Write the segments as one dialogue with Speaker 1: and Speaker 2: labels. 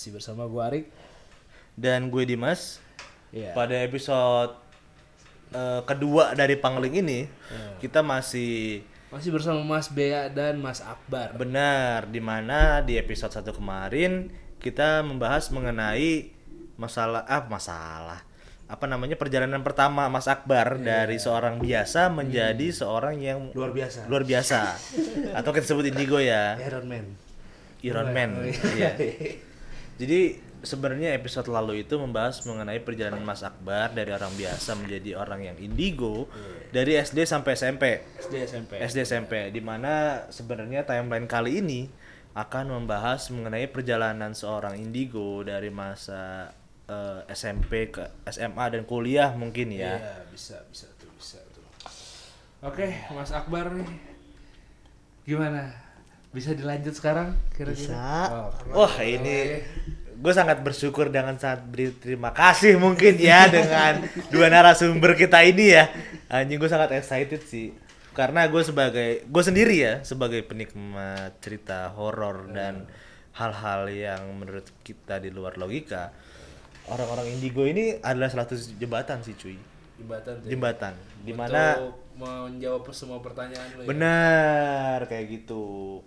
Speaker 1: Masih bersama gue Arik.
Speaker 2: Dan gue Dimas.
Speaker 1: Iya.
Speaker 2: Pada episode eh, kedua dari Pangling ini,
Speaker 1: Iya.
Speaker 2: kita masih
Speaker 1: Masih bersama Mas Bea dan Mas Akbar.
Speaker 2: Benar di mana di episode satu kemarin kita membahas mengenai masalah ah masalah. Apa namanya perjalanan pertama Mas Akbar dari seorang biasa menjadi seorang yang
Speaker 1: Luar biasa.
Speaker 2: Luar biasa. Atau kita sebut indigo ya?
Speaker 1: Iron Man.
Speaker 2: Iron Man. Iya. Jadi sebenarnya episode lalu itu membahas mengenai perjalanan Mas Akbar dari orang biasa menjadi orang yang indigo dari SD sampai SMP.
Speaker 1: SD SMP
Speaker 2: SD SMP di mana sebenarnya timeline kali ini akan membahas mengenai perjalanan seorang indigo dari masa eh, SMP ke SMA dan kuliah mungkin ya.
Speaker 1: Iya bisa bisa tuh bisa tuh Oke Mas Akbar nih Gimana? Bisa dilanjut sekarang kira-kira?
Speaker 3: Bisa.
Speaker 1: Oh,
Speaker 2: Wah ini gue sangat bersyukur dengan sangat berterima kasih mungkin ya dengan dua narasumber kita ini ya. Anjing gue sangat excited sih. Karena gue sebagai gue sendiri ya sebagai penikmat cerita horor dan hal-hal yang menurut kita di luar logika orang-orang indigo ini adalah salah satu jembatan sih cuy.
Speaker 1: Jembatan
Speaker 2: jembatan. Di mana
Speaker 1: Untuk menjawab semua pertanyaan lo ya
Speaker 2: Benar kayak gitu.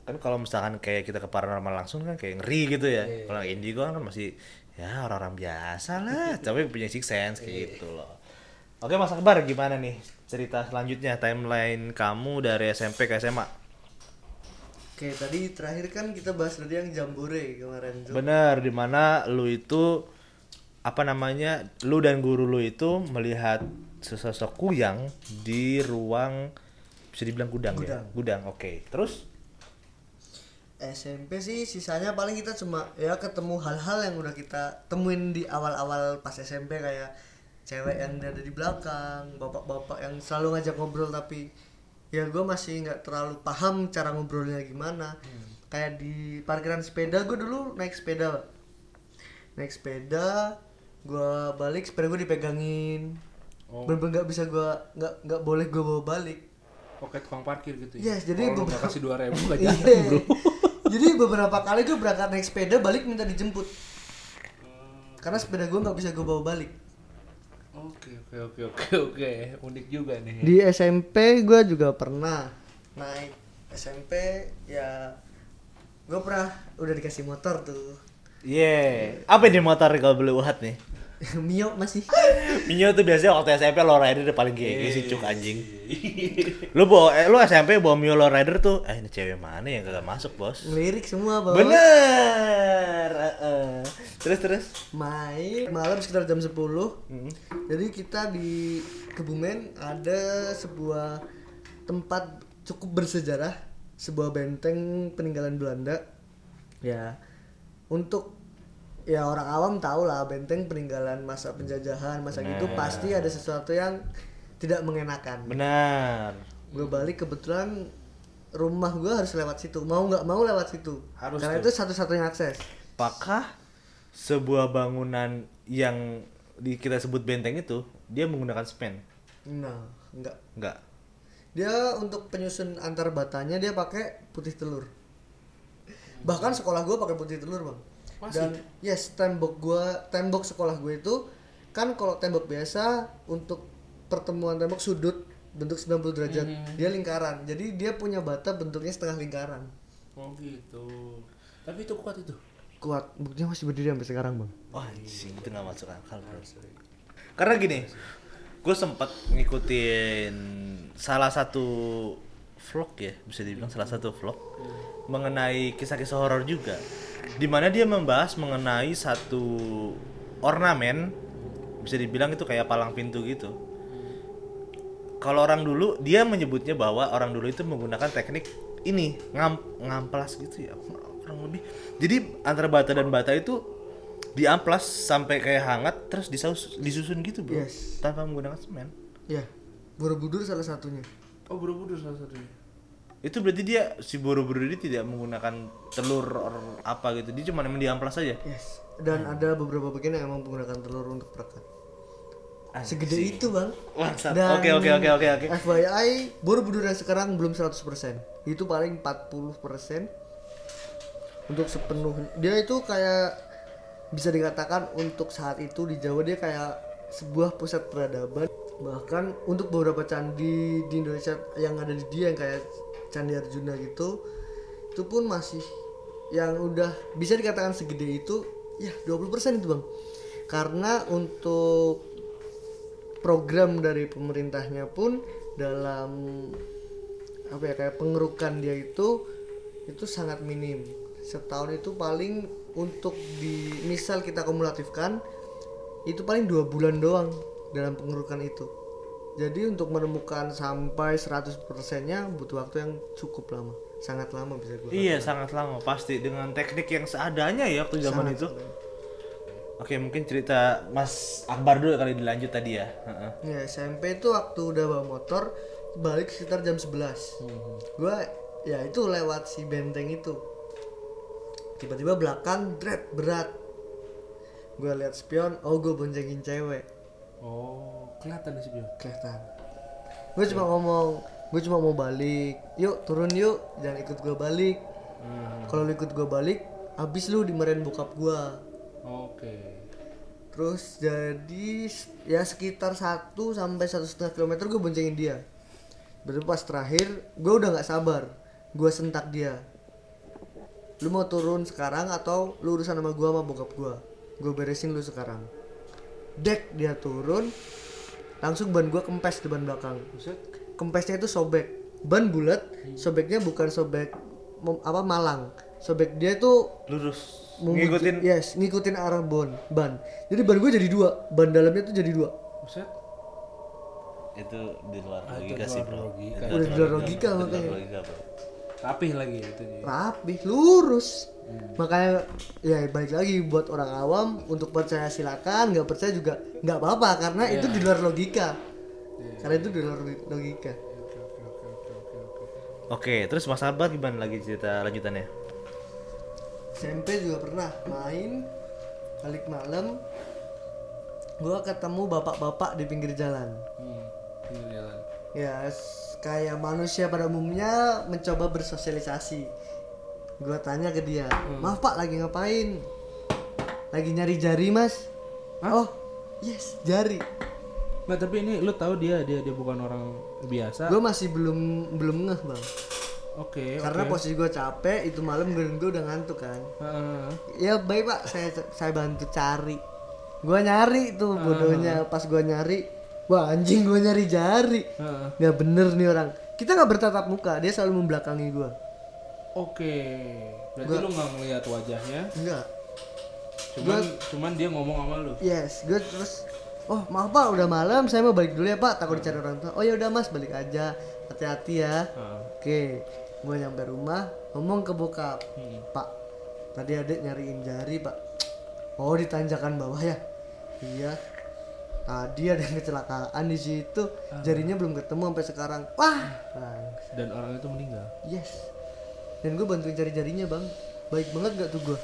Speaker 2: Kan kalau misalkan kayak kita ke paranormal langsung kan kayak ngeri gitu ya. Kalau indigo kan masih ya orang-orang biasa lah, tapi punya six sense kayak gitu loh. Oke Mas Akbar gimana nih cerita selanjutnya timeline kamu dari SMP ke SMA?
Speaker 3: Oke, tadi terakhir kan kita bahas tadi yang jambore kemarin tuh.
Speaker 2: Bener di mana lu itu apa namanya lu dan guru lu itu melihat sesosok kuyang di ruang bisa dibilang gudang, ya
Speaker 3: Gudang.
Speaker 2: gudang oke terus
Speaker 3: SMP sih sisanya paling kita cuma ya ketemu hal-hal yang udah kita temuin di awal-awal pas SMP kayak cewek yang ada di belakang, bapak-bapak yang selalu ngajak ngobrol tapi ya gue masih nggak terlalu paham cara ngobrolnya gimana. Kayak di parkiran sepeda gue dulu naik sepeda, naik sepeda, gue balik sepeda gue dipegangin.
Speaker 1: Oh.
Speaker 3: Bener-bener nggak bisa gue nggak nggak boleh gue bawa balik.
Speaker 1: Oke tukang parkir gitu ya?
Speaker 3: Yes, jadi
Speaker 1: nggak
Speaker 3: beberapa-
Speaker 1: kasih dua ribu gak
Speaker 3: Iya.
Speaker 1: jadi bro
Speaker 3: Jadi beberapa kali gue berangkat naik sepeda balik minta dijemput. Karena sepeda gue nggak bisa gue bawa balik.
Speaker 1: Oke oke oke oke oke unik juga nih.
Speaker 3: Di SMP gue juga pernah naik SMP ya gue pernah udah dikasih motor tuh.
Speaker 2: Iya, apa ini motor kalau boleh uhat nih?
Speaker 3: Mio masih.
Speaker 2: Minyo tuh biasanya waktu SMP lowrider udah paling gede sih cuk anjing. Lu bawa eh, lu SMP bawa Mio lowrider tuh, eh ini cewek mana yang kagak masuk, Bos?
Speaker 3: Ngelirik semua bawah.
Speaker 2: Bener. heeh. Terus terus.
Speaker 3: Main malam sekitar jam 10 Jadi kita di Kebumen ada sebuah tempat cukup bersejarah Sebuah benteng peninggalan Belanda Ya Untuk ya orang awam tahu lah benteng peninggalan masa penjajahan masa gitu pasti ada sesuatu yang tidak mengenakan
Speaker 2: Benar.
Speaker 3: gue balik kebetulan rumah gue harus lewat situ mau nggak mau lewat situ
Speaker 1: Harus
Speaker 3: karena
Speaker 1: tuh.
Speaker 3: itu satu-satunya akses
Speaker 2: Apakah sebuah bangunan yang di kita sebut benteng itu dia menggunakan semen?
Speaker 3: nah nggak
Speaker 2: Enggak.
Speaker 3: dia untuk penyusun antar batanya dia pakai putih telur bahkan sekolah gue pakai putih telur bang
Speaker 1: Masih?
Speaker 3: dan yes tembok gue tembok sekolah gue itu kan kalau tembok biasa untuk pertemuan tembok sudut bentuk 90 derajat dia lingkaran jadi dia punya bata bentuknya setengah lingkaran
Speaker 1: Oh gitu. Tapi itu kuat itu.
Speaker 3: kuat buktinya masih berdiri sampai sekarang bang
Speaker 2: Wah, anjing itu nggak masuk akal, Bro. Karena gini, gue sempat ngikutin salah satu vlog ya, bisa dibilang salah satu vlog mengenai kisah-kisah horor juga. Di mana dia membahas mengenai satu ornamen, bisa dibilang itu kayak palang pintu gitu. Kalau orang dulu dia menyebutnya bahwa orang dulu itu menggunakan teknik ini ngam ngamplas gitu ya kurang lebih. Jadi antara bata dan bata itu diamplas sampai kayak hangat terus disaus disusun gitu bro
Speaker 3: Yes.
Speaker 2: tanpa menggunakan semen
Speaker 3: ya borobudur salah satunya
Speaker 1: Oh buru-buru salah satunya.
Speaker 2: Itu berarti dia si buru-buru ini tidak menggunakan telur or apa gitu. Dia cuma emang diamplas aja
Speaker 3: yes. Dan ada beberapa bagian yang emang menggunakan telur untuk perekat. Segede
Speaker 2: Anjing.
Speaker 3: itu bang. Dan
Speaker 2: Oke oke oke oke oke.
Speaker 3: FYI Borobudur yang sekarang belum 100% itu paling 40% untuk sepenuh. Dia itu kayak bisa dikatakan untuk saat itu di Jawa dia kayak sebuah pusat peradaban bahkan untuk beberapa candi di Indonesia yang ada di dia yang kayak Candi Arjuna gitu itu pun masih yang udah bisa dikatakan segede itu ya 20% itu bang. Karena untuk program dari pemerintahnya pun dalam apa ya kayak pengerukan dia itu itu sangat minim. Setahun itu paling untuk di misal kita kumulatifkan itu paling dua bulan doang dalam pengerukan itu. Jadi untuk menemukan sampai 100% nya butuh waktu yang cukup lama. Sangat lama bisa gue
Speaker 2: Iya sangat lama. Pasti dengan teknik yang seadanya ya waktu zaman itu. Oke mungkin cerita Mas Akbar dulu kali dilanjut tadi ya. Heeh.
Speaker 3: Ya SMP itu waktu udah bawa motor balik sekitar jam 11 Gua ya itu lewat si benteng itu. Tiba-tiba belakang dread berat. Gua lihat spion, oh gue boncengin cewek
Speaker 1: Oh, kelihatan sih Bio.
Speaker 3: Kelihatan Gue cuma ngomong, gue cuma mau balik Yuk turun yuk, jangan ikut gue balik
Speaker 1: Hmm.
Speaker 3: Kalau ikut gue balik, abis lu dimarahin bokap gua
Speaker 1: Oke.
Speaker 3: Terus jadi ya sekitar 1 sampai satu setengah kilometer gue boncengin dia. Baru pas terakhir gue udah nggak sabar, gue sentak dia. Lu mau turun sekarang atau lu urusan sama gue sama bokap gue? Gue beresin lu sekarang. Dek dia turun, langsung ban gue kempes di ban belakang.
Speaker 1: Buset.
Speaker 3: Kempesnya itu sobek, ban bulat, sobeknya bukan sobek apa malang, sobek dia tuh
Speaker 2: Lurus.
Speaker 3: memuji-
Speaker 2: Ngikutin.
Speaker 3: yes ngikutin arah bon ban jadi ban gue jadi dua ban dalamnya tuh jadi dua
Speaker 1: Buset.
Speaker 2: Itu di luar
Speaker 1: Ah,
Speaker 2: logika sih bro.
Speaker 1: logika.
Speaker 2: Itu
Speaker 3: Udah di luar logika makanya.
Speaker 1: Rapih lagi itu dia.
Speaker 3: rapih lurus
Speaker 2: Hmm.
Speaker 3: makanya ya balik lagi buat orang awam untuk percaya silakan nggak percaya juga nggak apa-apa karena itu
Speaker 2: Iya.
Speaker 3: di luar logika karena itu di luar logika
Speaker 1: Oke,
Speaker 2: terus Mas Akbar gimana lagi cerita lanjutannya?
Speaker 3: SMP juga pernah main balik malam gua ketemu bapak-bapak di pinggir jalan
Speaker 1: Hmm. Ini jalan.
Speaker 3: ya kayak manusia pada umumnya mencoba bersosialisasi gua tanya ke dia maaf pak lagi ngapain? Lagi nyari jari mas. Oh yes jari.
Speaker 1: Nggak, tapi ini lu tahu dia dia dia bukan orang biasa.
Speaker 3: gue masih belum belum ngeh bang.
Speaker 1: Oke,
Speaker 3: karena
Speaker 1: oke.
Speaker 3: posisi gue capek itu malam gue gue udah ngantuk kan.
Speaker 1: Heeh.
Speaker 3: ya baik pak. Saya saya bantu cari. Gue nyari tuh bodohnya. Pas gue nyari wah anjing gue nyari jari. Nggak bener nih orang. Kita nggak bertatap muka dia selalu membelakangi gue
Speaker 1: Oke. Berarti lu nggak ngeliat wajahnya,
Speaker 3: enggak
Speaker 1: cuman cuman dia ngomong sama lu.
Speaker 3: yes gue terus oh maaf pak udah malam saya mau balik dulu ya pak. Takut dicari orang tua. Oh ya udah mas balik aja. Hati-hati ya.
Speaker 1: Heeh.
Speaker 3: oke gue nyampe rumah ngomong ke bokap.
Speaker 1: Hmm.
Speaker 3: pak tadi adik nyariin jari pak. Oh di tanjakan bawah ya? Iya. Tadi ada yang kecelakaan di situ. Jarinya belum ketemu sampai sekarang. Wah!
Speaker 1: Dan orang itu meninggal.
Speaker 3: yes dan gue bantuin cari jarinya bang baik banget gak tuh gue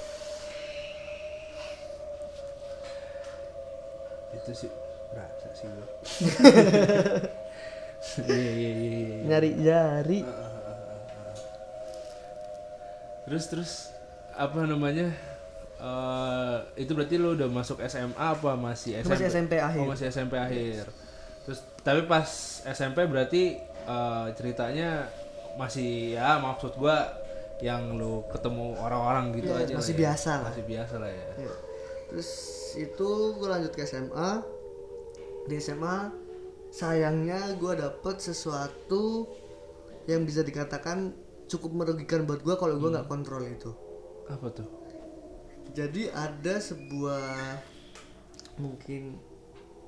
Speaker 1: Itu sih berasa sih gua. Iya iya iya iya.
Speaker 3: nyari jari
Speaker 1: Terus terus apa namanya? Eh itu berarti lu udah masuk SMA apa masih SMP?
Speaker 3: Masih SMP akhir.
Speaker 1: Oh, masih SMP akhir. Terus tapi pas SMP berarti eh, ceritanya masih ya maksud gua yang lu ketemu orang-orang gitu
Speaker 3: Iya,
Speaker 1: aja
Speaker 3: masih
Speaker 1: lah ya.
Speaker 3: biasa lah.
Speaker 1: Masih biasa lah ya.
Speaker 3: Ya. Terus itu gue lanjut ke SMA. Di SMA sayangnya gue dapet sesuatu yang bisa dikatakan cukup merugikan buat gue kalau gue nggak kontrol itu.
Speaker 1: Apa tuh?
Speaker 3: Jadi ada sebuah mungkin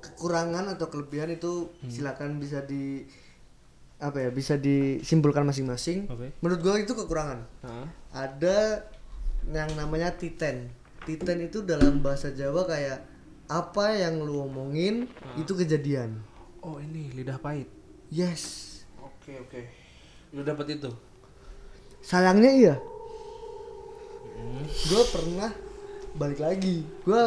Speaker 3: kekurangan atau kelebihan itu silakan bisa di apa ya bisa disimpulkan masing-masing.
Speaker 1: Oke.
Speaker 3: Menurut gue itu kekurangan
Speaker 1: Heeh.
Speaker 3: ada yang namanya titen titen itu dalam bahasa Jawa kayak apa yang lu omongin itu kejadian
Speaker 1: Oh, ini lidah pahit.
Speaker 3: yes
Speaker 1: Oke, oke. Lu dapet itu?
Speaker 3: sayangnya iya gue pernah balik lagi gue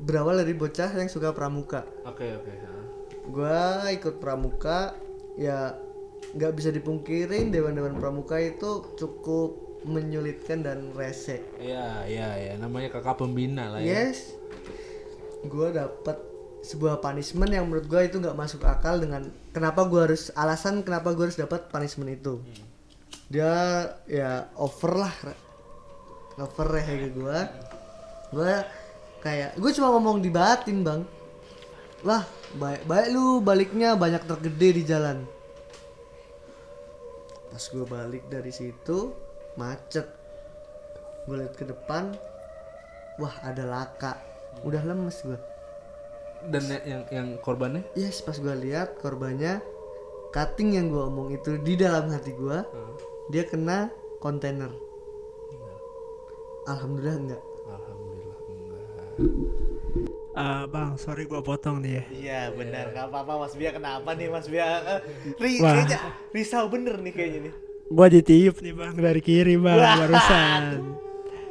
Speaker 3: berawal dari bocah yang suka pramuka
Speaker 1: Oke, oke. heeh.
Speaker 3: gua ikut pramuka ya nggak bisa dipungkirin dewan-dewan pramuka itu cukup menyulitkan dan rese.
Speaker 1: Iya, iya, iya. Namanya kakak pembina lah ya.
Speaker 3: yes. Gua dapat sebuah punishment yang menurut gua itu nggak masuk akal dengan kenapa gua harus alasan kenapa gua harus dapat punishment itu. Dia ya over lah over ya ke gua. Gua kayak gua cuma ngomong di batin bang. Lah baik baik lu baliknya banyak tergede di jalan pas gua balik dari situ macet. Gua lihat ke depan wah ada laka. Udah lemes gua.
Speaker 1: Dan yang yang korbannya?
Speaker 3: yes pas gua lihat korbannya cutting yang gua omong itu di dalam hati gua dia kena kontainer. Alhamdulillah enggak.
Speaker 1: Alhamdulillah enggak.
Speaker 4: Ah, bang, sorry gua potong nih ya.
Speaker 2: Iya benar, nggak apa-apa Mas Bia kenapa nih Mas Bia? Eh, ri,
Speaker 4: Wah.
Speaker 2: kayaknya risau bener nih kayaknya nih.
Speaker 4: Gua ditiup nih bang dari kiri bang barusan.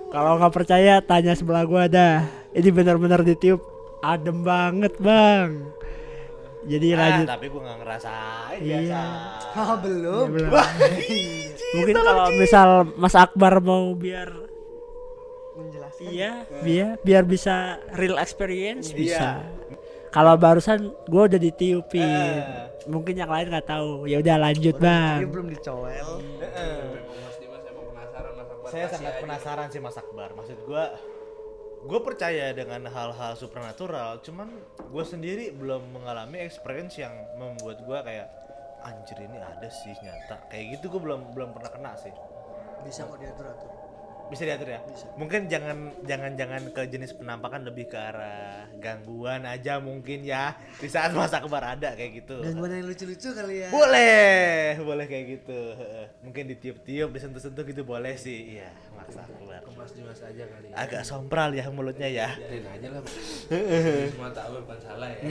Speaker 4: Kalau nggak percaya tanya sebelah gua dah. Ini benar-benar ditiup adem banget bang. Jadi
Speaker 2: Ah,
Speaker 4: lanjut.
Speaker 2: tapi gue nggak ngerasain
Speaker 4: Iya.
Speaker 2: biasa.
Speaker 3: ah belum
Speaker 4: Ya, belum. Mungkin kalau misal Mas Akbar mau biar
Speaker 3: menjelaskan
Speaker 4: iya, biar biar bisa real experience
Speaker 2: Iya.
Speaker 4: bisa. Kalau barusan gua udah ditiupin.
Speaker 2: Eh.
Speaker 4: Mungkin yang lain nggak tahu. Ya udah lanjut
Speaker 3: dia
Speaker 4: bang.
Speaker 3: belum dicowel
Speaker 2: Heeh.
Speaker 1: Mas Dimas emang penasaran Mas Akbar.
Speaker 2: Saya
Speaker 1: Kasih
Speaker 2: sangat
Speaker 1: aja.
Speaker 2: penasaran sih Mas Akbar. Maksud gue, gue percaya dengan hal-hal supernatural. Cuman gue sendiri belum mengalami experience yang membuat gue kayak anjir ini ada sih nyata. Kayak gitu gue belum belum pernah kena sih.
Speaker 3: bisa kok diatur atur
Speaker 2: Bisa diatur ya? Mungkin jangan jangan jangan ke jenis penampakan lebih ke arah gangguan aja mungkin ya. Di saat Mas Akbar ada kayak gitu.
Speaker 3: gangguan yang lucu-lucu kali ya
Speaker 2: Boleh, boleh kayak gitu. Mungkin ditiup-tiup, disentuh-sentuh gitu boleh sih. Iya, Mas Akbar.
Speaker 1: Ke Mas Dimas aja kali ya.
Speaker 2: Agak sompral ya mulutnya ya.
Speaker 1: Biarin aja lah. Semua tahu bukan salah ya.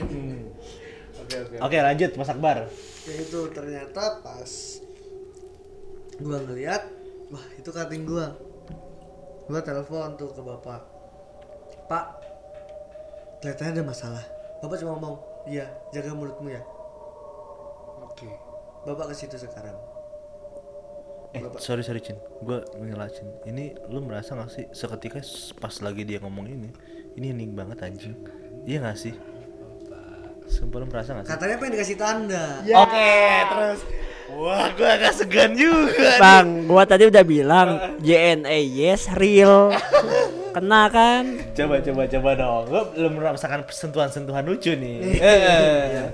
Speaker 1: Oke oke.
Speaker 2: Oke, lanjut Mas Akbar.
Speaker 3: ya itu ternyata pas gua ngeliat wah itu cutting gua gua telepon tuh ke bapak pak kelihatannya ada masalah bapak cuma ngomong iya jaga mulutmu ya
Speaker 1: Oke.
Speaker 3: bapak ke situ sekarang
Speaker 2: Eh, sorry sorry Cin, gue mengelak Cin. Ini lu merasa gak sih seketika pas lagi dia ngomong ini, ini hening banget anjing. Iya gak sih? Sumpah lu merasa gak sih?
Speaker 3: katanya pengen dikasih tanda
Speaker 2: Oke, terus. Wah, gue agak segan juga. nih.
Speaker 4: Bang, gua tadi udah bilang JNE yes real. Kena kan?
Speaker 2: Coba coba coba dong. Gue belum merasakan sentuhan-sentuhan lucu nih.
Speaker 3: Iya,
Speaker 2: Eh.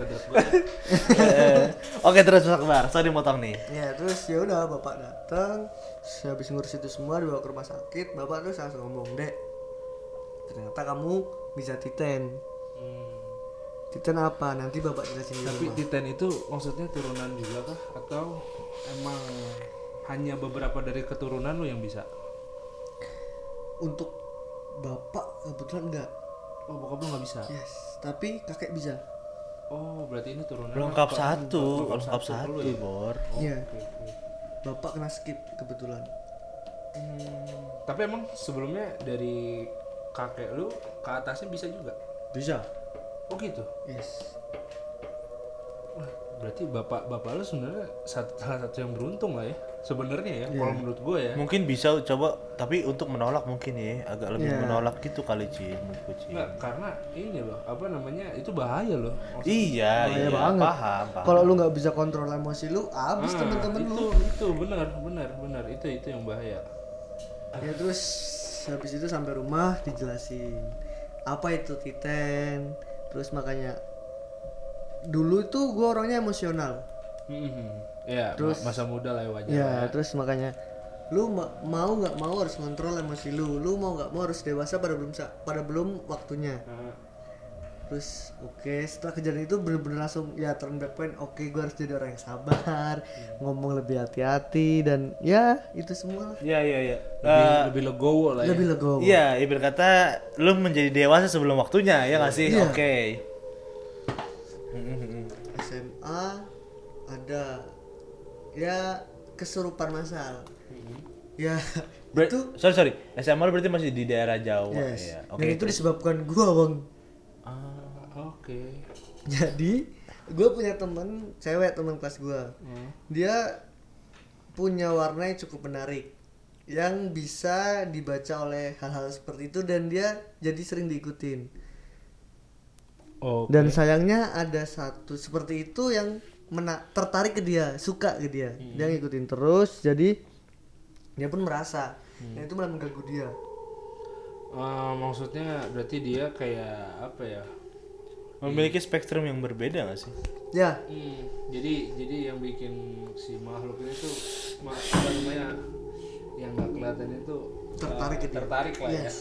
Speaker 2: Eh. Oke, terus Mas Akbar. Sorry motong nih.
Speaker 3: ya terus ya udah bapak datang terus habis ngurus itu semua dibawa ke rumah sakit bapak terus langsung ngomong dek ternyata kamu bisa titen titen apa nanti bapak jelasin di
Speaker 1: Tapi
Speaker 3: rumah
Speaker 1: Titan itu maksudnya turunan juga kah atau emang hanya beberapa dari keturunan lu yang bisa?
Speaker 3: untuk bapak kebetulan enggak
Speaker 1: Oh, bokap lu nggak bisa.
Speaker 3: yes tapi kakek bisa
Speaker 1: Oh, berarti ini turunan.
Speaker 2: Lengkap
Speaker 1: apa?
Speaker 2: satu,
Speaker 1: Lengkap
Speaker 2: lengkap
Speaker 1: satu
Speaker 2: satu,
Speaker 1: ya?
Speaker 2: Bor.
Speaker 3: Iya. bapak kena skip kebetulan
Speaker 1: Hmm, Tapi emang sebelumnya dari kakek lu ke atasnya bisa juga?
Speaker 3: bisa
Speaker 1: Oh gitu.
Speaker 3: yes
Speaker 1: Wah, berarti bapak bapak lu sebenarnya salah satu yang beruntung lah ya. Sebenarnya ya, kalau menurut gue ya.
Speaker 2: Mungkin bisa coba, tapi untuk menolak mungkin ya, agak lebih
Speaker 3: Iya.
Speaker 2: menolak gitu kali Cin, menurutku Cin.
Speaker 1: Enggak, karena ini loh, apa namanya? Itu bahaya loh. Maksud-
Speaker 2: Iya,
Speaker 3: Bahaya
Speaker 2: iya,
Speaker 3: banget.
Speaker 2: paham, paham.
Speaker 3: kalau lu nggak bisa kontrol emosi lu abis
Speaker 1: Ah,
Speaker 3: temen-temen
Speaker 1: itu,
Speaker 3: lu
Speaker 1: Itu benar, benar, benar. Itu itu yang bahaya.
Speaker 3: ya terus habis itu sampai rumah dijelasin apa itu titen terus makanya dulu tuh gue orangnya emosional
Speaker 1: Mhm. Ya,
Speaker 3: Terus-
Speaker 1: ma- masa muda lah ya wajar.
Speaker 3: ya
Speaker 1: lah.
Speaker 3: terus makanya lu ma- mau nggak mau harus kontrol emosi lu lu mau nggak mau harus dewasa pada belum sa- pada belum waktunya
Speaker 1: Ah,
Speaker 3: terus oke setelah kejadian itu bener-bener langsung ya turn back point oke gue harus jadi orang yang sabar ngomong lebih hati-hati dan ya itu semua lah.
Speaker 2: Iya, iya, iya.
Speaker 1: lebih,
Speaker 2: Eh,
Speaker 1: lebih legowo lah ya.
Speaker 3: lebih legowo
Speaker 2: Iya, ibarat kata lu menjadi dewasa sebelum waktunya, ya nggak sih?
Speaker 3: Iya.
Speaker 2: Oke. Mm-mm.
Speaker 3: SMA ada ya kesurupan masal ya
Speaker 2: Ber-
Speaker 3: itu
Speaker 2: sorry sorry, SMA lu berarti masih di daerah Jawa
Speaker 3: yes
Speaker 2: ya.
Speaker 3: dan itu disebabkan gua bang
Speaker 1: Oke.
Speaker 3: jadi gue punya temen cewek teman kelas gue
Speaker 1: Hmm.
Speaker 3: dia punya warna yang cukup menarik yang bisa dibaca oleh hal-hal seperti itu dan dia jadi sering diikutin
Speaker 1: Oke.
Speaker 3: dan sayangnya ada satu seperti itu yang mena- tertarik ke dia suka ke dia dia ngikutin terus jadi dia pun merasa dan itu malah mengganggu dia
Speaker 1: Eh, maksudnya berarti dia kayak apa ya?
Speaker 2: Memiliki spektrum yang berbeda gak sih?
Speaker 3: ya
Speaker 1: Hmm, jadi jadi yang bikin si makhluk ini tuh apa namanya yang nggak kelihatan itu
Speaker 3: Tertarik ke dia.
Speaker 1: tertarik lah
Speaker 3: Yes.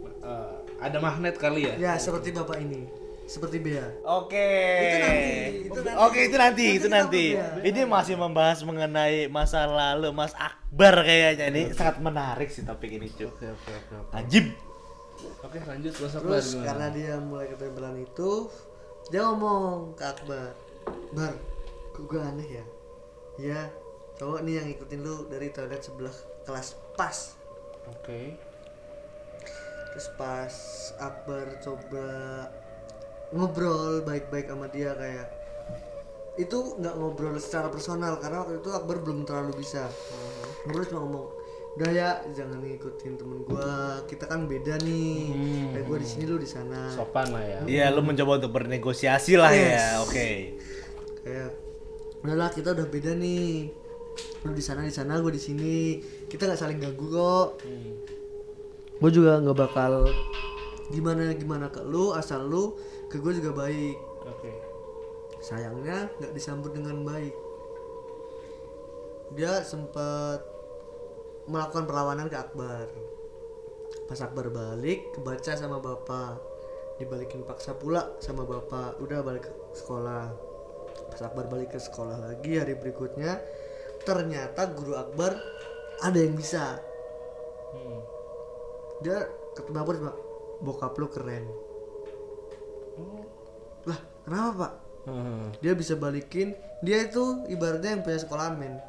Speaker 1: ya. Eh, ada magnet kali ya?
Speaker 3: ya seperti bapak ini seperti Bea
Speaker 2: Oke.
Speaker 3: Itu nanti, itu nanti.
Speaker 2: Oke, itu nanti,
Speaker 3: Nanti
Speaker 2: itu nanti. Ini masih membahas mengenai masa lalu Mas Akbar kayaknya ini sangat menarik sih topik ini, cuy.
Speaker 1: Oke oke oke. oke.
Speaker 2: Anjib.
Speaker 1: Oke lanjut Mas Akbar
Speaker 3: Terus
Speaker 1: gimana?
Speaker 3: karena dia mulai ketempelan itu, dia ngomong ke Akbar, Bar, kok gue aneh ya? Ya, cowok nih yang ikutin lu dari toilet sebelah kelas pas.
Speaker 1: Oke.
Speaker 3: Terus pas Akbar coba ngobrol baik-baik sama dia kayak itu nggak ngobrol secara personal karena waktu itu Akbar belum terlalu bisa ngobrol cuma ngomong udah ya jangan ngikutin temen gua kita kan beda nih kayak gua di sini lu di sana
Speaker 1: Sopan lah ya.
Speaker 2: Iya, lu mencoba untuk bernegosiasi lah ya.
Speaker 3: Yes.
Speaker 2: Oke.
Speaker 3: kayak udahlah kita udah beda nih lu di sana di sana gue di sini kita nggak saling ganggu kok gue juga nggak bakal gimana gimana ke lu asal lu ke gue juga baik
Speaker 1: Oke.
Speaker 3: sayangnya nggak disambut dengan baik dia sempat melakukan perlawanan ke Akbar. Pas Akbar balik kebaca sama bapak. Dibalikin paksa pula sama bapak. Udah balik ke sekolah. Pas Akbar balik ke sekolah lagi hari berikutnya ternyata guru Akbar ada yang bisa.
Speaker 1: Hmm.
Speaker 3: dia ketemu Akbar cuma bokap lu keren. Lah kenapa pak?
Speaker 1: Hmm.
Speaker 3: dia bisa balikin dia itu ibaratnya yang punya sekolahan men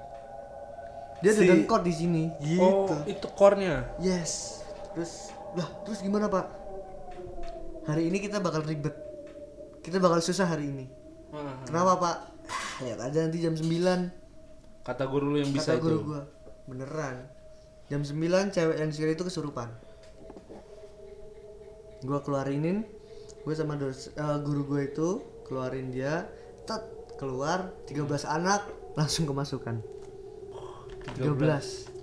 Speaker 3: dia
Speaker 2: Si-
Speaker 3: ada dengkot di sini. Gitu.
Speaker 1: Oh, itu core-nya.
Speaker 3: yes. Terus lah terus gimana pak? Hari ini kita bakal ribet. Kita bakal susah hari ini.
Speaker 1: Hmm.
Speaker 3: kenapa pak? Lihat aja nanti jam 9
Speaker 1: Kata guru lu yang bisa
Speaker 3: kata guru
Speaker 1: itu.
Speaker 3: gua. Beneran. Jam 9 cewek yang di itu kesurupan. Gua keluarinin gue sama dos, eh, guru gue itu keluarin dia tet keluar 13 anak langsung kemasukan 13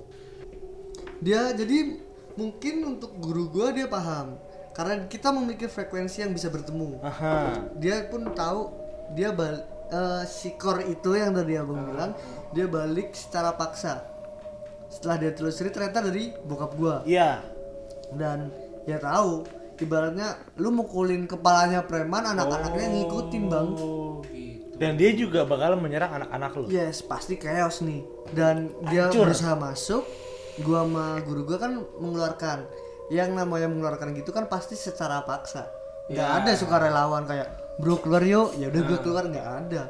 Speaker 3: dia jadi mungkin untuk guru gua dia paham. Karena kita memiliki frekuensi yang bisa bertemu.
Speaker 2: Aha.
Speaker 3: dia pun tahu dia bal eh, si core itu yang tadi abang bilang dia balik secara paksa. Setelah dia telusuri ternyata dari bokap gua.
Speaker 2: Iya.
Speaker 3: dan ya tahu ibaratnya lu mukulin kepalanya preman anak-anaknya ngikutin bang.
Speaker 1: Oh.
Speaker 2: Dan dia juga bakal menyerang anak-anak lu.
Speaker 3: yes pasti chaos nih dan dia
Speaker 2: Hancur.
Speaker 3: berusaha masuk gua sama guru gua kan mengeluarkan yang namanya mengeluarkan gitu kan pasti secara paksa nggak
Speaker 1: Ya.
Speaker 3: ada sukarelawan kayak bro keluar yuk ya udah gua keluar nggak ada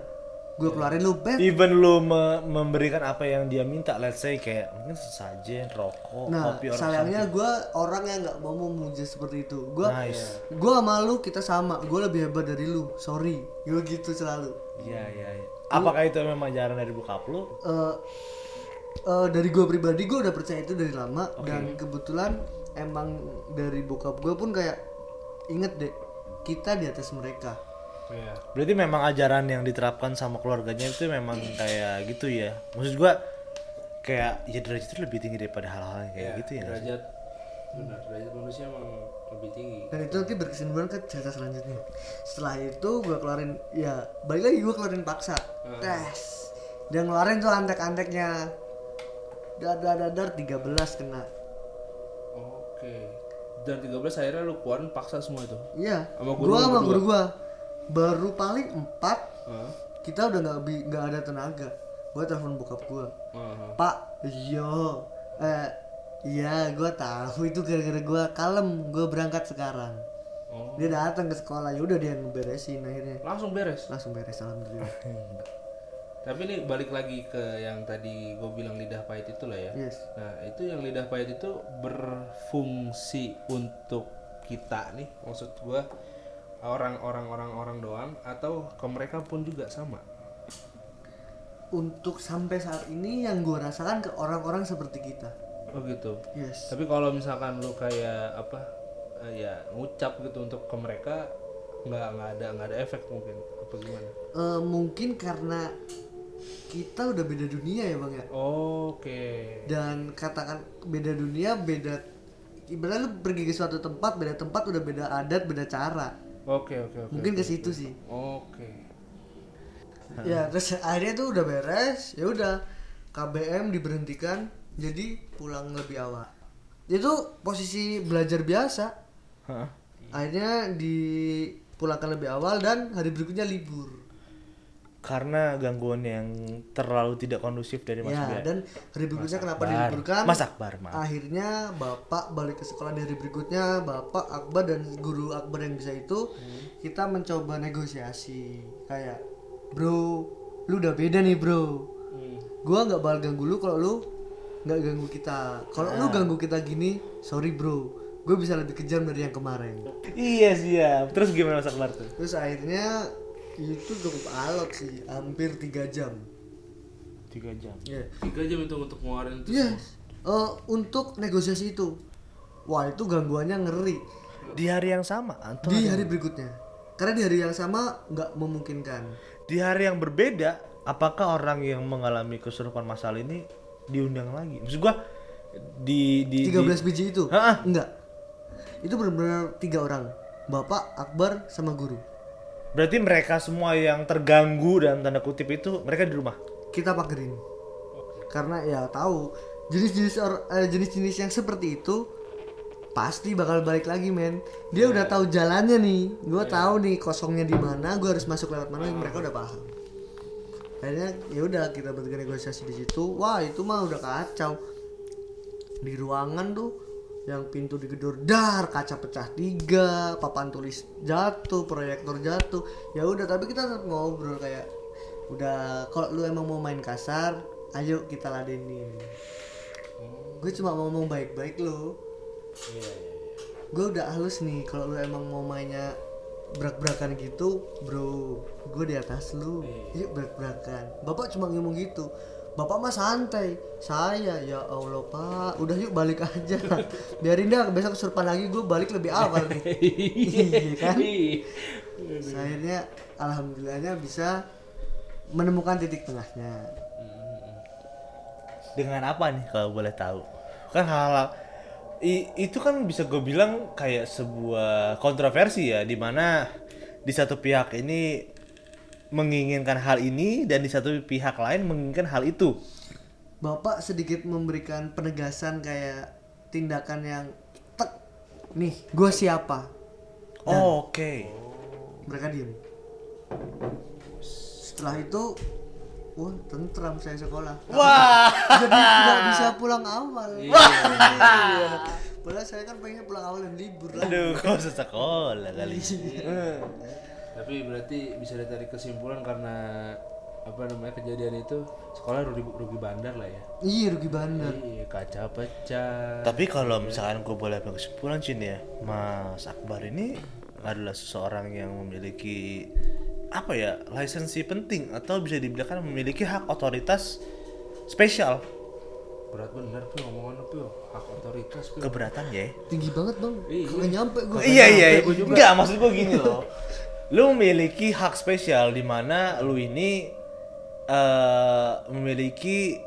Speaker 3: gua keluarin lu bet
Speaker 2: Even lu me- memberikan apa yang dia minta, let's say kayak mungkin sesajen, rokok,
Speaker 3: Nah,
Speaker 2: kopi, or
Speaker 3: sayangnya gue orang yang nggak mau memuja seperti itu. Gue,
Speaker 2: Nice.
Speaker 3: gue sama lu kita sama. Gue lebih hebat dari lu. Sorry, gue gitu selalu.
Speaker 2: Iya, iya, iya. Apakah itu memang ajaran dari bokap lu?
Speaker 3: Eh, eh, dari gue pribadi gue udah percaya itu dari lama dan kebetulan emang dari bokap gue pun kayak inget deh kita di atas mereka.
Speaker 1: Iya.
Speaker 2: Berarti memang ajaran yang diterapkan sama keluarganya itu memang kayak gitu ya. Maksud gua kayak ya derajat itu lebih tinggi daripada hal-hal kayak
Speaker 1: Iya,
Speaker 2: gitu ya.
Speaker 1: Derajat benar, derajat manusia emang lebih tinggi.
Speaker 3: Dan itu nanti berkesinambungan ke cerita selanjutnya. Setelah itu gue keluarin ya balik lagi gue keluarin paksa. Tes. Dia ngeluarin tuh antek-anteknya. Dadar dadar 13 kena.
Speaker 1: Oke. Dan 13 akhirnya lu keluarin paksa semua itu.
Speaker 3: Iya.
Speaker 1: Sama guru
Speaker 3: gua sama guru gua. Baru paling empat
Speaker 1: Hah?
Speaker 3: kita udah nggak nggak ada tenaga. Gua telepon bokap gua.
Speaker 1: Hah.
Speaker 3: Pak, yo, eh, iya, gua tahu itu gara-gara gua kalem, gua berangkat sekarang.
Speaker 1: Oh.
Speaker 3: Dia datang ke sekolah, ya udah dia ngeberesin akhirnya.
Speaker 1: Langsung beres.
Speaker 3: Langsung beres alhamdulillah.
Speaker 1: Tapi ini balik lagi ke yang tadi gue bilang lidah pahit itu lah ya.
Speaker 3: yes.
Speaker 1: Nah itu yang lidah pahit itu berfungsi untuk kita nih, maksud gue orang-orang orang-orang doang atau ke mereka pun juga sama
Speaker 3: untuk sampai saat ini yang gue rasakan ke orang-orang seperti kita
Speaker 1: oh gitu.
Speaker 3: Yes.
Speaker 1: Tapi kalau misalkan lu kayak apa eh, ya ngucap gitu untuk ke mereka nggak nggak ada nggak ada efek mungkin apa gimana?
Speaker 3: Eh, mungkin karena kita udah beda dunia ya bang ya?
Speaker 1: Oke.
Speaker 3: Dan katakan beda dunia beda ibaratnya lu pergi ke suatu tempat beda tempat udah beda adat beda cara.
Speaker 1: Oke oke oke
Speaker 3: mungkin ke situ sih.
Speaker 1: Oke.
Speaker 3: Ya terus akhirnya tuh udah beres ya udah. KBM diberhentikan jadi pulang lebih awal itu posisi belajar biasa
Speaker 2: Hah?
Speaker 3: akhirnya dipulangkan lebih awal dan hari berikutnya libur
Speaker 2: karena gangguan yang terlalu tidak kondusif dari Mas
Speaker 3: ya
Speaker 2: Bia.
Speaker 3: dan hari berikutnya kenapa
Speaker 2: Akbar.
Speaker 3: diliburkan
Speaker 2: Mas Akbar, maaf.
Speaker 3: akhirnya bapak balik ke sekolah di hari berikutnya bapak Akbar dan guru Akbar yang bisa itu kita mencoba negosiasi kayak bro lu udah beda nih bro gua nggak bakal ganggu lu kalau lu nggak ganggu kita kalau lu ganggu kita gini sorry bro gue bisa lebih kejam dari yang kemarin
Speaker 2: Iya siap. Terus gimana Mas Akbar tuh?
Speaker 3: terus akhirnya itu cukup alot sih hampir tiga jam
Speaker 2: Tiga jam.
Speaker 3: ya
Speaker 1: tiga jam itu untuk ngeluarin itu
Speaker 3: Iya. Eh, untuk negosiasi itu. Wah, itu gangguannya ngeri
Speaker 2: Di hari yang sama atau
Speaker 3: di hari berikutnya. Karena di hari yang sama nggak memungkinkan.
Speaker 2: di hari yang berbeda, apakah orang yang mengalami kesurupan masal ini diundang lagi? Maksud gua di di, di
Speaker 3: 13 biji itu?
Speaker 2: Ha-ha.
Speaker 3: Enggak. Itu benar-benar tiga orang. Bapak, Akbar, sama guru.
Speaker 2: berarti mereka semua yang terganggu dan tanda kutip itu mereka di rumah.
Speaker 3: Kita pagerin. Karena ya tahu jenis-jenis eh, jenis-jenis yang seperti itu pasti bakal balik lagi men dia udah tahu jalannya nih gue tahu nih kosongnya di mana gue harus masuk lewat mana mereka udah paham akhirnya ya udah kita bertiga negosiasi di situ. Wah itu mah udah kacau. Di ruangan tuh yang pintu digedor dar kaca pecah tiga papan tulis jatuh proyektor jatuh. Ya udah tapi kita tetap ngobrol kayak udah kalau lu emang mau main kasar ayo kita ladenin. Gue cuma mau ngomong baik-baik lu. Gue udah halus nih kalau lu emang mau mainnya berak-berakan gitu bro. Gue di atas lu. Yuk berak-berakan. Bapak cuma ngomong gitu. Bapak mah santai. Saya ya allah pak. Udah yuk balik aja. Biarin dah besok kesurupan lagi gue balik lebih awal nih. Iya kan? akhirnya alhamdulillahnya bisa menemukan titik tengahnya.
Speaker 2: Dengan apa nih kalau boleh tahu? Kan hal i- itu kan bisa gue bilang kayak sebuah kontroversi ya di mana di satu pihak ini menginginkan hal ini dan di satu pihak lain menginginkan hal itu.
Speaker 3: Bapak sedikit memberikan penegasan kayak tindakan yang tek nih gue siapa
Speaker 2: Oh, Oke.
Speaker 3: mereka diem setelah itu wah tentram saya sekolah.
Speaker 2: Wah.
Speaker 3: jadi tidak bisa pulang awal. Iya. padahal saya kan pengennya pulang awal dan libur lah.
Speaker 2: Aduh, kok usah sekolah kali.
Speaker 1: tapi berarti bisa ditarik kesimpulan karena apa namanya kejadian itu sekolah rugi, rugi bandar lah ya?
Speaker 3: Iya rugi bandar.
Speaker 1: Iya kaca pecah.
Speaker 2: Tapi kalau misalkan gue boleh ambil kesimpulan Cin ya, Mas Akbar ini adalah seseorang yang memiliki apa ya lisensi penting atau bisa dibilang memiliki hak otoritas spesial.
Speaker 1: Berat bener tuh ngomongan tuh hak otoritas Pio.
Speaker 2: keberatan ya
Speaker 3: tinggi banget bang.
Speaker 1: Iya.
Speaker 3: kagak nyampe gue
Speaker 2: iya iya. enggak maksud gue gini loh. Lu memiliki hak spesial di mana lu ini eh, memiliki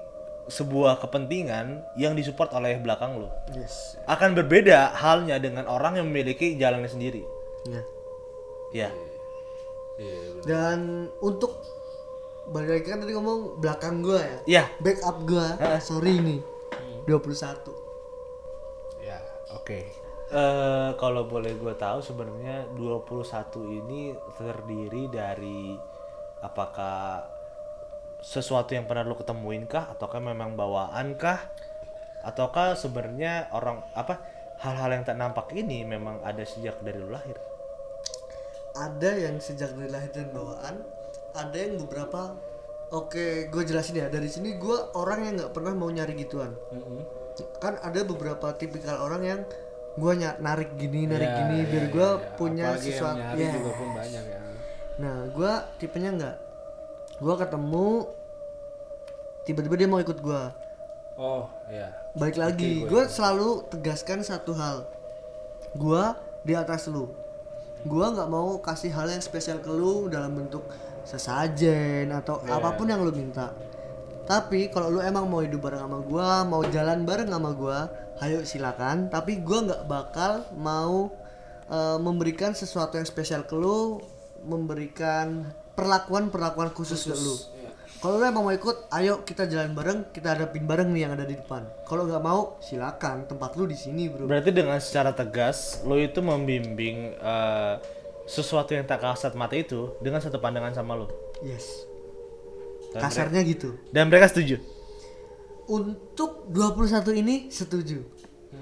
Speaker 2: sebuah kepentingan yang disupport oleh belakang lu.
Speaker 3: Yes.
Speaker 2: Akan berbeda halnya dengan orang yang memiliki jalannya sendiri.
Speaker 3: Ya
Speaker 2: ya
Speaker 1: iya bener.
Speaker 3: dan untuk balik lagi kan tadi ngomong belakang gue ya?
Speaker 2: Ya
Speaker 3: backup gue sorry nih 21
Speaker 1: ya oke.
Speaker 2: Eh, kalau boleh gue tahu sebenarnya 21 ini terdiri dari apakah sesuatu yang pernah lo ketemuin kah? Ataukah memang bawaan kah? Ataukah sebenarnya orang apa hal-hal yang tak nampak ini memang ada sejak dari lo lahir
Speaker 3: ada yang sejak dari lahir dan bawaan ada yang beberapa oke gue jelasin ya dari sini gue orang yang nggak pernah mau nyari gituan. Kan ada beberapa tipikal orang yang gue narik gini narik
Speaker 1: Iya,
Speaker 3: gini
Speaker 1: iya,
Speaker 3: biar
Speaker 1: iya,
Speaker 3: gue
Speaker 1: iya.
Speaker 3: punya
Speaker 1: Apalagi yang
Speaker 3: sesuatu.
Speaker 1: nyari
Speaker 3: ya.
Speaker 1: juga pun banyak ya.
Speaker 3: Nah gue tipenya nggak. Gue ketemu tiba-tiba dia mau ikut gue
Speaker 1: oh iya.
Speaker 3: Balik lagi gue selalu tegaskan satu hal. Gue di atas lu gue nggak mau kasih hal yang spesial ke lu dalam bentuk sesajen atau apa pun yang lu minta. Tapi kalau lu emang mau hidup bareng sama gue mau jalan bareng sama gue ayo silakan. Tapi gue nggak bakal mau eh, memberikan sesuatu yang spesial ke lu memberikan perlakuan perlakuan khusus, ke lu kalau lu emang mau ikut, ayo kita jalan bareng, kita hadapin bareng nih yang ada di depan. Kalau nggak mau, silakan. Tempat lu di sini, bro.
Speaker 2: Berarti dengan secara tegas lo itu membimbing eh, sesuatu yang tak kasat mata itu dengan satu pandangan sama lo.
Speaker 3: Yes.
Speaker 2: Dan
Speaker 3: Kasarnya gitu.
Speaker 2: Dan mereka setuju.
Speaker 3: Untuk 21 ini setuju.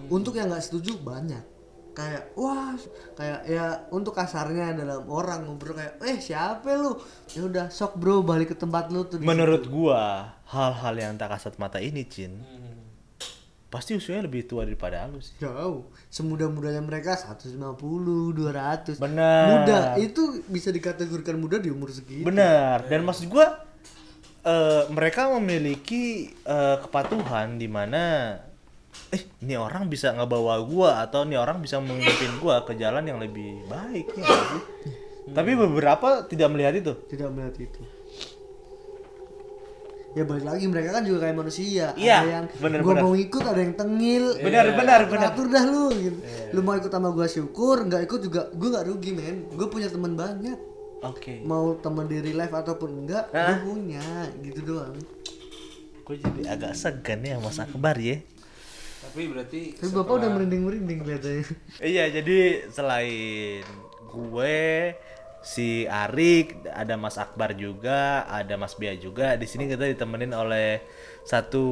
Speaker 3: Untuk yang nggak setuju banyak. Kayak wah, kayak ya untuk kasarnya dalam orang ngobrol kayak, eh siapa lu? Ya udah, sok bro balik ke tempat lu tuh.
Speaker 2: Menurut gua hal-hal yang tak kasat mata ini, Cin, pasti usianya lebih tua daripada lu sih.
Speaker 3: Jauh. Semudah-mudahnya mereka 150, 200.
Speaker 2: Benar.
Speaker 3: Muda. Itu bisa dikategorikan muda di umur segitu.
Speaker 2: Benar. Dan maksud gua eh, mereka memiliki eh, kepatuhan di mana eh ini orang bisa ngebawa gua atau ini orang bisa memimpin gua ke jalan yang lebih baik ya sih? Tapi beberapa tidak melihat itu.
Speaker 3: tidak melihat itu ya balik lagi mereka kan juga kayak manusia
Speaker 2: Iya,
Speaker 3: ada yang
Speaker 2: bener,
Speaker 3: gua
Speaker 2: bener.
Speaker 3: mau ikut ada yang tengil
Speaker 2: Benar, benar, benar.
Speaker 3: atur dah lu gitu. lu mau ikut sama gua syukur nggak ikut juga gua nggak rugi men gua punya teman banyak
Speaker 2: Oke.
Speaker 3: mau teman di real life ataupun enggak gua
Speaker 2: Hah?
Speaker 3: punya gitu doang
Speaker 2: Kok jadi agak segan ya Mas Akbar ya?
Speaker 1: Tapi berarti
Speaker 3: tapi bapak udah merinding merinding kelihatannya
Speaker 2: Iya, jadi selain gue, si Arik, ada Mas Akbar juga, ada Mas Bia juga. Di sini kita ditemenin oleh satu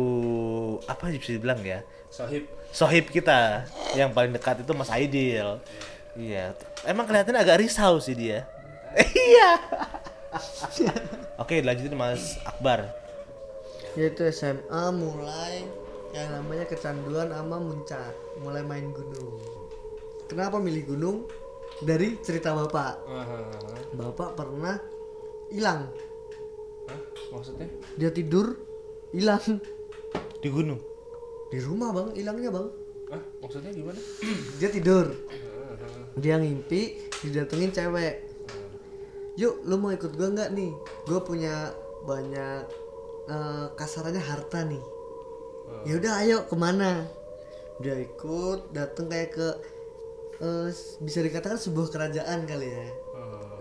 Speaker 2: apa bisa dibilang ya?
Speaker 1: sohib
Speaker 2: Sohib kita yang paling dekat itu Mas Aidil. Iya, emang kelihatannya agak risau sih dia. Iya. Oke, lanjutin Mas Akbar.
Speaker 3: yaitu SMA mulai yang namanya kecanduan sama muncak mulai main gunung. Kenapa milih gunung? Dari cerita bapak. Bapak pernah hilang.
Speaker 1: Hah? maksudnya?
Speaker 3: Dia tidur hilang.
Speaker 2: Di gunung.
Speaker 3: di rumah bang. Hilangnya bang.
Speaker 1: Ah maksudnya gimana?
Speaker 3: Dia tidur. Dia ngimpi didatengin cewek. Yuk lu mau ikut gua nggak nih? Gue punya banyak eh, kasarannya harta nih ya udah ayo ke mana? Dia ikut datang kayak ke eh, bisa dikatakan sebuah kerajaan kali ya.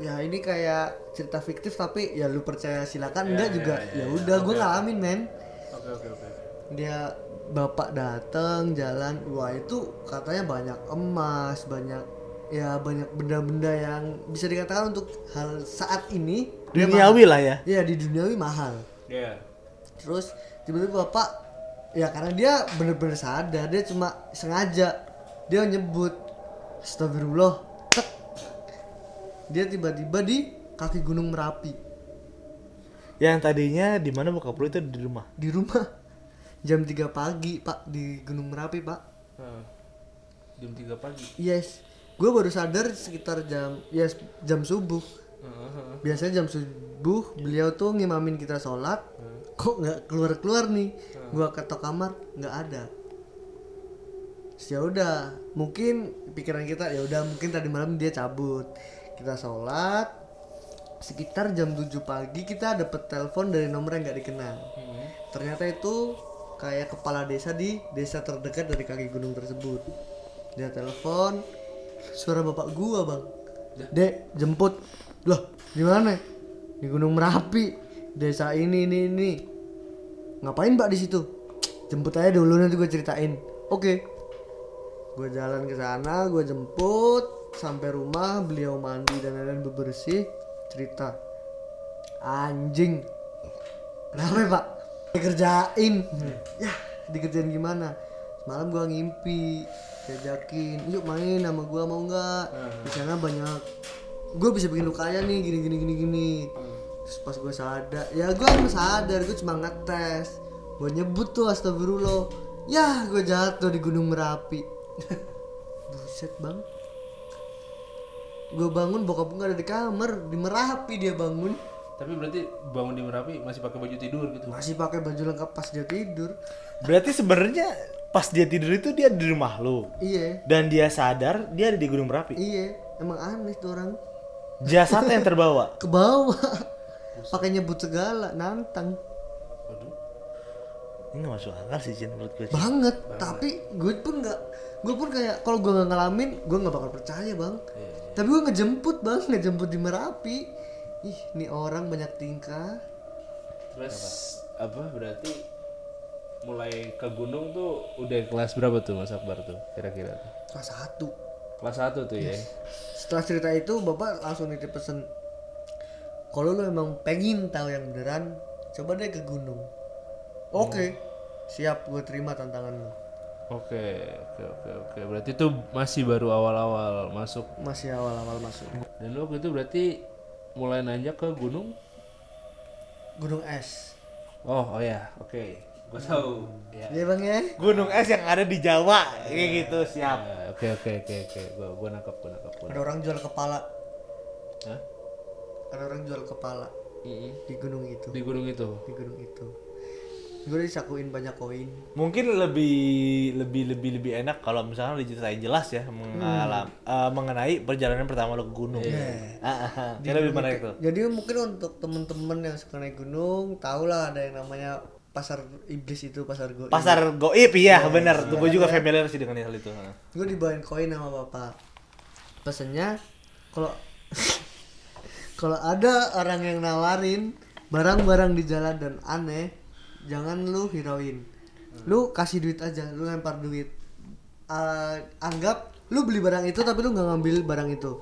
Speaker 3: Ya ini kayak cerita fiktif tapi ya lu percaya silakan. Enggak juga. ya udah gue ngalamin men.
Speaker 1: Oke oke oke
Speaker 3: dia bapak datang jalan. Wah itu katanya banyak emas banyak ya banyak benda-benda yang bisa dikatakan untuk hal saat ini dia
Speaker 2: Duniawi lah ya.
Speaker 3: Iya di duniawi mahal.
Speaker 1: Ya
Speaker 3: terus tiba-tiba bapak ya karena dia bener-bener sadar dia cuma sengaja dia nyebut Astagfirullah. Tek. dia tiba-tiba di kaki gunung merapi.
Speaker 2: Yang tadinya di mana bokap lu itu? Di rumah.
Speaker 3: di rumah. Jam 3 pagi pak di gunung merapi pak.
Speaker 1: Nah, jam 3 pagi?
Speaker 3: Yes, gue baru sadar sekitar jam yes jam subuh.
Speaker 1: Heeh.
Speaker 3: Biasanya jam subuh beliau tuh ngimamin kita sholat, kok nggak keluar keluar nih? Gua ketok kamar nggak ada. Ya udah, mungkin pikiran kita ya udah mungkin tadi malam dia cabut. Kita sholat, sekitar jam 7 pagi kita dapet telepon dari nomor yang nggak dikenal. Ternyata itu kayak kepala desa di desa terdekat dari kaki gunung tersebut. Dia telepon, suara bapak gua bang. Dek jemput, loh di mana? Di Gunung Merapi, desa ini ini ini. Ngapain mbak di situ? Jemput aja dulu nanti gue ceritain. Oke. Gue jalan ke sana, gue jemput sampai rumah, beliau mandi dan lain-lain bebersih, cerita. Anjing. Kenapa ya, Pak? Dikerjain. Ya, dikerjain gimana? Semalam gua ngimpi, diajakin, yuk main sama gua mau nggak? Di sana banyak, gue bisa bikin lu kaya nih, gini gini gini gini. Terus pas gue sadar, ya gue emang sadar, gue cuma ngetes. Gue nyebut tuh astagfirullah. Ya, gue jatuh di Gunung Merapi. buset bang gue bangun bokap gue nggak ada di kamar di merapi dia bangun
Speaker 1: Tapi berarti bangun di Merapi masih pakai baju tidur gitu.
Speaker 3: masih pakai baju lengkap pas dia tidur
Speaker 2: Berarti sebenarnya pas dia tidur itu dia di rumah lu.
Speaker 3: iya
Speaker 2: Dan dia sadar dia ada di Gunung Merapi.
Speaker 3: iya emang aneh tuh orang
Speaker 2: Jasadnya yang terbawa.
Speaker 3: ke bawah pakai nyebut segala nantang
Speaker 1: Waduh.
Speaker 2: Ini gak masuk akal sih Cin menurut gue. Cin.
Speaker 3: banget tapi gue pun nggak gue pun kayak kalau gue nggak ngalamin gue nggak bakal percaya bang tapi gue ngejemput bang ngejemput di merapi ih ini orang banyak tingkah
Speaker 1: Terus apa berarti mulai ke gunung tuh udah kelas berapa tuh Mas Akbar tuh kira-kira tuh?
Speaker 3: kelas satu
Speaker 1: Kelas 1 tuh ya.
Speaker 3: setelah cerita itu bapak langsung nitip pesen kalau lu emang pengen tahu yang beneran coba deh ke gunung oke siap gue terima tantangan lu
Speaker 1: Oke, oke, oke, oke. Berarti itu masih baru awal-awal masuk.
Speaker 3: masih awal-awal masuk
Speaker 1: Dan lu waktu itu berarti mulai nanjak ke gunung?
Speaker 3: gunung es
Speaker 1: Oh, oh ya, oke. Gua tahu. Ya.
Speaker 3: ya bang ya
Speaker 2: Gunung es yang ada di Jawa kayak gitu siap.
Speaker 1: Ya, Oke, oke, oke, oke. Gua gua nangkap, gua nangkap. Gua
Speaker 3: ada orang jual kepala
Speaker 1: Hah?
Speaker 3: Ada orang jual kepala
Speaker 1: Mm-mm.
Speaker 3: di gunung itu
Speaker 1: Di gunung itu.
Speaker 3: di gunung itu gue disakuin banyak koin
Speaker 2: Mungkin lebih lebih lebih lebih enak kalau misalnya diceritain jelas ya mengalam eh, mengenai perjalanan pertama lo ke gunung. Ah, ah, ah. Dia lebih menarik tuh.
Speaker 3: jadi mungkin untuk temen-temen yang suka naik gunung tau lah ada yang namanya pasar iblis itu pasar gue
Speaker 2: Pasar goib iya benar. Tuh gue juga familiar sih dengan hal itu.
Speaker 3: Gue dibawain koin sama bapak pesennya kalau kalau ada orang yang nawarin barang-barang di jalan dan aneh jangan lu hirauin lu kasih duit aja lu lempar duit. Eh, anggap lu beli barang itu tapi lu nggak ngambil barang itu.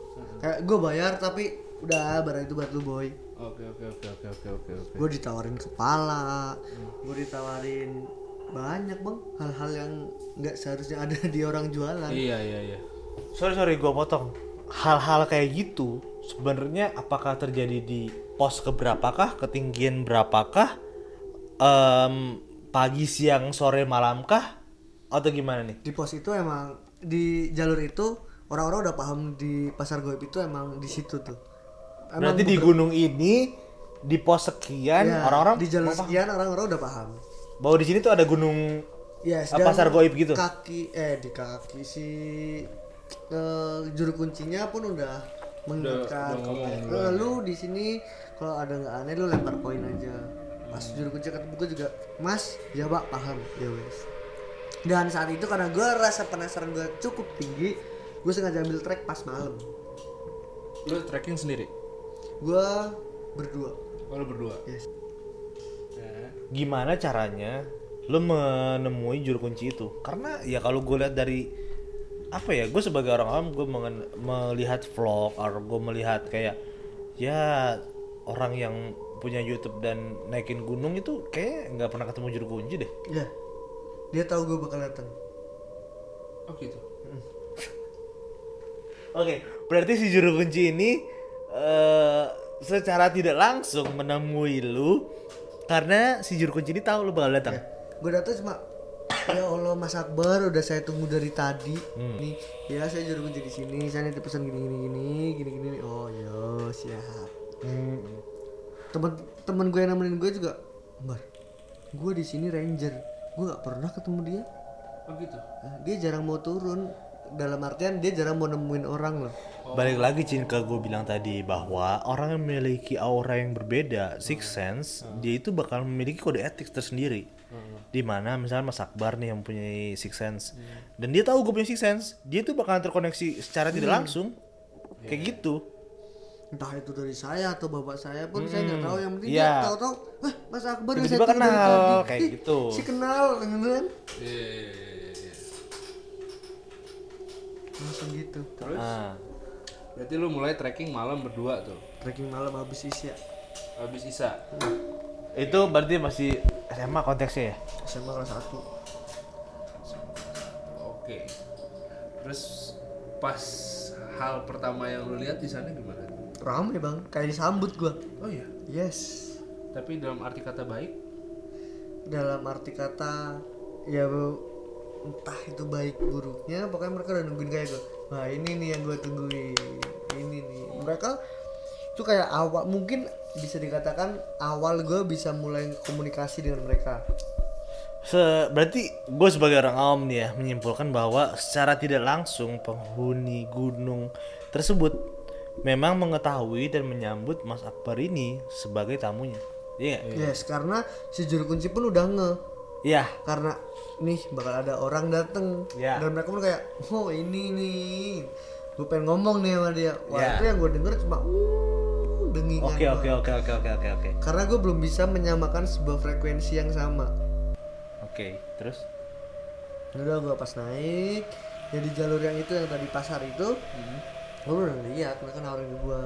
Speaker 3: Kayak gue bayar tapi udah barang itu buat lu boy.
Speaker 1: Oke, oke, oke, oke, oke, oke, oke.
Speaker 3: gue ditawarin kepala gue ditawarin banyak bang. Hal-hal yang nggak seharusnya ada di orang jualan.
Speaker 1: Iya, iya, iya.
Speaker 2: Sorry sorry gue potong. Hal-hal kayak gitu sebenarnya apakah terjadi di pos keberapakah, ketinggian berapakah, Em, pagi, siang, sore, malamkah, atau gimana nih?
Speaker 3: di pos itu emang di jalur itu orang-orang udah paham di pasar goib itu emang di situ tuh
Speaker 2: Berarti di gunung ini di pos sekian
Speaker 3: Ya,
Speaker 2: orang-orang
Speaker 3: di jalur sekian orang-orang udah paham
Speaker 2: bahwa di sini tuh ada gunung
Speaker 3: ya
Speaker 2: Eh, pasar goib gitu?
Speaker 3: kaki eh di kaki si eh, juru kuncinya pun udah mengingatkan Eh, lu di sini kalau ada nggak aneh lu lempar koin aja. Pas juru kunci ketemu gue juga mas ya pak paham. Ya wes. Dan saat itu karena gue rasa penasaran gue cukup tinggi gue sengaja ambil trek pas malam.
Speaker 1: Lu trekking sendiri?
Speaker 3: gue berdua.
Speaker 1: Oh, lu berdua.
Speaker 3: yes.
Speaker 2: Gimana caranya lo menemui juru kunci itu? Karena ya kalau gue lihat dari apa ya gue sebagai orang awam gue mengen- melihat vlog atau gue melihat kayak ya orang yang punya YouTube dan naikin gunung itu kayak nggak pernah ketemu juru kunci deh.
Speaker 3: Ya dia tahu gue bakal datang
Speaker 1: Oh, gitu.
Speaker 2: Oke, berarti si juru kunci ini eh secara tidak langsung menemui lu karena si juru kunci ini tahu lu bakal datang.
Speaker 3: gue datang cuma ya Allah Mas Akbar udah saya tunggu dari tadi. Nih ya saya juru kunci di sini. Saya nitip pesan gini gini gini gini gini. Nih. oh ya siap. Temen temen gue yang nemenin gue juga Bar gue di sini ranger. Gue nggak pernah ketemu dia.
Speaker 1: Oh, gitu.
Speaker 3: Nah, dia jarang mau turun. Dalam artian dia jarang mau nemuin orang loh.
Speaker 2: Balik lagi Cin ke gue bilang tadi bahwa orang yang memiliki aura yang berbeda, six sense, dia itu bakal memiliki kode etik tersendiri. Di mana misalnya Mas Akbar nih yang punya six sense, dan dia tahu gue punya six sense, dia tuh bakalan terkoneksi secara tidak langsung, kayak gitu.
Speaker 3: entah itu dari saya atau bapak saya pun saya nggak tahu yang penting
Speaker 2: Iya.
Speaker 3: dia tahu-tahu eh Mas Akbar udah
Speaker 2: Tiba-tiba
Speaker 3: saya
Speaker 2: kenal,
Speaker 3: tadi."
Speaker 2: kayak
Speaker 3: Ih,
Speaker 2: gitu.
Speaker 3: si kenal gitu kan
Speaker 1: Iya, iya, iya, iya, iya.
Speaker 3: langsung gitu
Speaker 1: Terus?
Speaker 2: Nah,
Speaker 1: Berarti lu mulai trekking malam berdua tuh.
Speaker 3: trekking malam habis isya
Speaker 1: Habis Isa.
Speaker 2: Itu berarti masih SMA konteksnya ya?
Speaker 3: SMA kelas 1
Speaker 1: Oke. Terus pas hal pertama yang lu lihat di sana gimana?
Speaker 3: rame bang kayak disambut gua
Speaker 1: Oh iya.
Speaker 3: yes
Speaker 1: Tapi dalam arti kata baik?
Speaker 3: dalam arti kata ya bu, entah itu baik buruknya pokoknya mereka udah nungguin kayak gue wah ini nih yang gue tungguin ini nih mereka tuh kayak awal mungkin bisa dikatakan awal gue bisa mulai komunikasi dengan mereka
Speaker 2: Se berarti gue sebagai orang awam nih ya menyimpulkan bahwa secara tidak langsung penghuni gunung tersebut memang mengetahui dan menyambut Mas Akbar ini sebagai tamunya. Iya nggak?
Speaker 3: yes karena si juru kunci pun udah nge
Speaker 2: Iya.
Speaker 3: karena nih bakal ada orang dateng
Speaker 2: Ya.
Speaker 3: dan mereka pun kayak oh ini nih gue pengen ngomong nih sama dia wah
Speaker 2: Ya.
Speaker 3: itu yang gue denger cuma uh, dengingan
Speaker 2: Oke oke
Speaker 3: doang.
Speaker 2: oke oke oke oke oke.
Speaker 3: karena gue belum bisa menyamakan sebuah frekuensi yang sama
Speaker 2: Oke, terus
Speaker 3: udah gue pas naik ya di jalur yang itu yang tadi pasar itu gue udah lihat mereka nawarin ke gue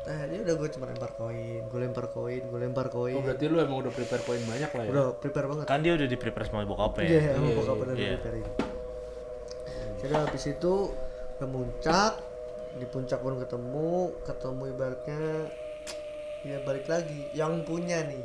Speaker 3: nah ini udah gue cuma lempar koin gue lempar koin gue lempar koin
Speaker 1: Oh berarti lu emang udah prepare poin banyak lah ya?
Speaker 3: udah prepare banget
Speaker 2: kan dia udah di prepare sama bokapnya
Speaker 3: Iya,
Speaker 2: ya.
Speaker 3: emang bokap udah
Speaker 2: iya.
Speaker 3: preparein. Jadi habis itu ke puncak, di puncak pun ketemu, ketemu ibaratnya ya balik lagi yang punya nih.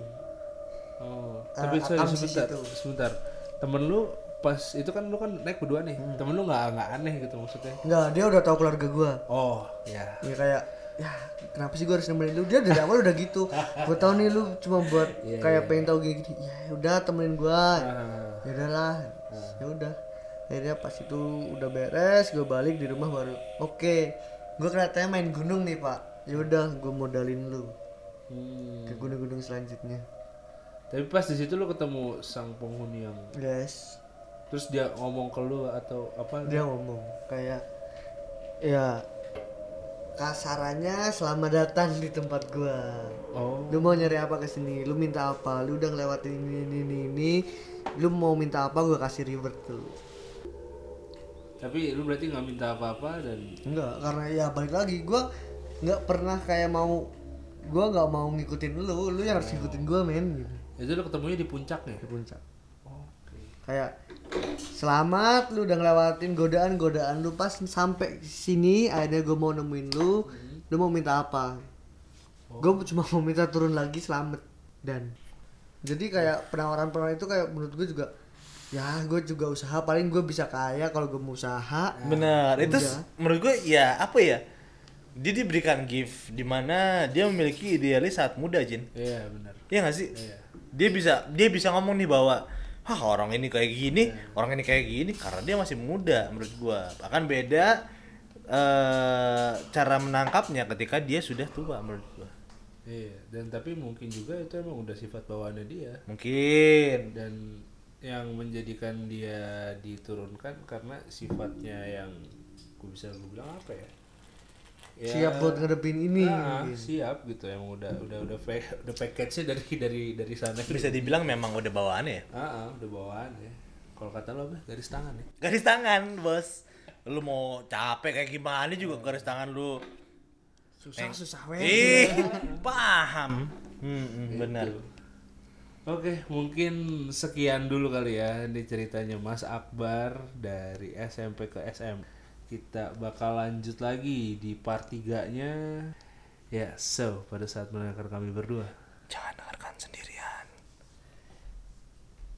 Speaker 1: Oh,
Speaker 3: Eh,
Speaker 1: tapi sorry,
Speaker 3: Akam di
Speaker 1: sebentar,
Speaker 3: situ.
Speaker 1: sebentar. Temen lu pas itu kan lu kan naik berdua nih.
Speaker 3: Hmm.
Speaker 1: Temen lu nggak nggak aneh gitu maksudnya?
Speaker 3: Enggak, dia udah tahu keluarga gua.
Speaker 1: Oh, ya.
Speaker 3: Ya kayak ya kenapa sih gua harus nemenin lu? Dia dari awal udah gitu. Gua tahu nih lu cuma buat
Speaker 1: Iya,
Speaker 3: kayak pengen tahu gini-gini. Ya udah temenin gua.
Speaker 1: Ah,
Speaker 3: ya udahlah ya udah akhirnya pas itu udah beres gue balik di rumah baru oke gue kelihatannya main gunung nih pak ya udah gue modalin lu
Speaker 1: hmm.
Speaker 3: ke gunung-gunung selanjutnya.
Speaker 1: Tapi pas di situ lu ketemu sang penghuni yang
Speaker 3: guys
Speaker 1: terus dia ngomong ke lu atau apa?
Speaker 3: dia ngomong kayak ya kasarannya selamat datang di tempat gua.
Speaker 1: Oh,
Speaker 3: lu mau nyari apa ke sini? Lu minta apa? Lu udah ngelewatin ini ini ini, ini. lu mau minta apa gua kasih reward tuh
Speaker 1: tapi lu berarti nggak minta apa-apa dan
Speaker 3: Enggak, karena ya balik lagi gua nggak pernah kayak mau gua nggak mau ngikutin lu, lu yang harus ngikutin gua men gitu.
Speaker 1: itu lu ketemunya di puncak nih.
Speaker 3: Di puncak.
Speaker 1: Oke.
Speaker 3: Kayak selamat lu udah ngelewatin godaan-godaan lu pas sampai sini akhirnya gua mau nemuin lu, lu mau minta apa? Gua cuma mau minta turun lagi selamat dan jadi kayak penawaran-penawaran itu kayak menurut gue juga ya gue juga usaha paling gue bisa kaya kalau gue mau usaha
Speaker 2: Benar. Itu
Speaker 3: Udah.
Speaker 2: s- menurut gue ya apa ya? Dia diberikan gift di mana dia memiliki idealis saat muda, Jin.
Speaker 1: Iya benar.
Speaker 2: Iya gak sih?
Speaker 1: Iya.
Speaker 2: Dia bisa dia bisa ngomong nih bahwa Hah orang ini kayak gini, orang ini kayak gini karena dia masih muda menurut gua. Bahkan beda eh cara menangkapnya ketika dia sudah tua menurut gua.
Speaker 1: Iya, dan tapi mungkin juga itu emang udah sifat bawaannya dia
Speaker 2: Mungkin
Speaker 1: dan yang menjadikan dia diturunkan karena sifatnya yang gue bisa gue bilang apa ya? Ya,
Speaker 3: siap buat ngadepin ini
Speaker 1: ah,
Speaker 3: gitu.
Speaker 1: siap gitu emang udah udah udah udah package-nya dari dari dari sana
Speaker 2: bisa dibilang memang udah bawaannya ya.
Speaker 1: ah, ah, udah bawaan ya kalau kata lo apa garis tangan ya
Speaker 2: Garis tangan, Bos. Lu mau capek kayak gimana juga garis tangan lu.
Speaker 3: susah susah
Speaker 2: Ih, paham. Hmm, hmm, benar.
Speaker 1: Gitu. Oke, mungkin sekian dulu kali ya ini ceritanya Mas Akbar dari SMP ke SM. Kita bakal lanjut lagi di part 3-nya. Ya, so pada saat mendengarkan kami berdua.
Speaker 2: Jangan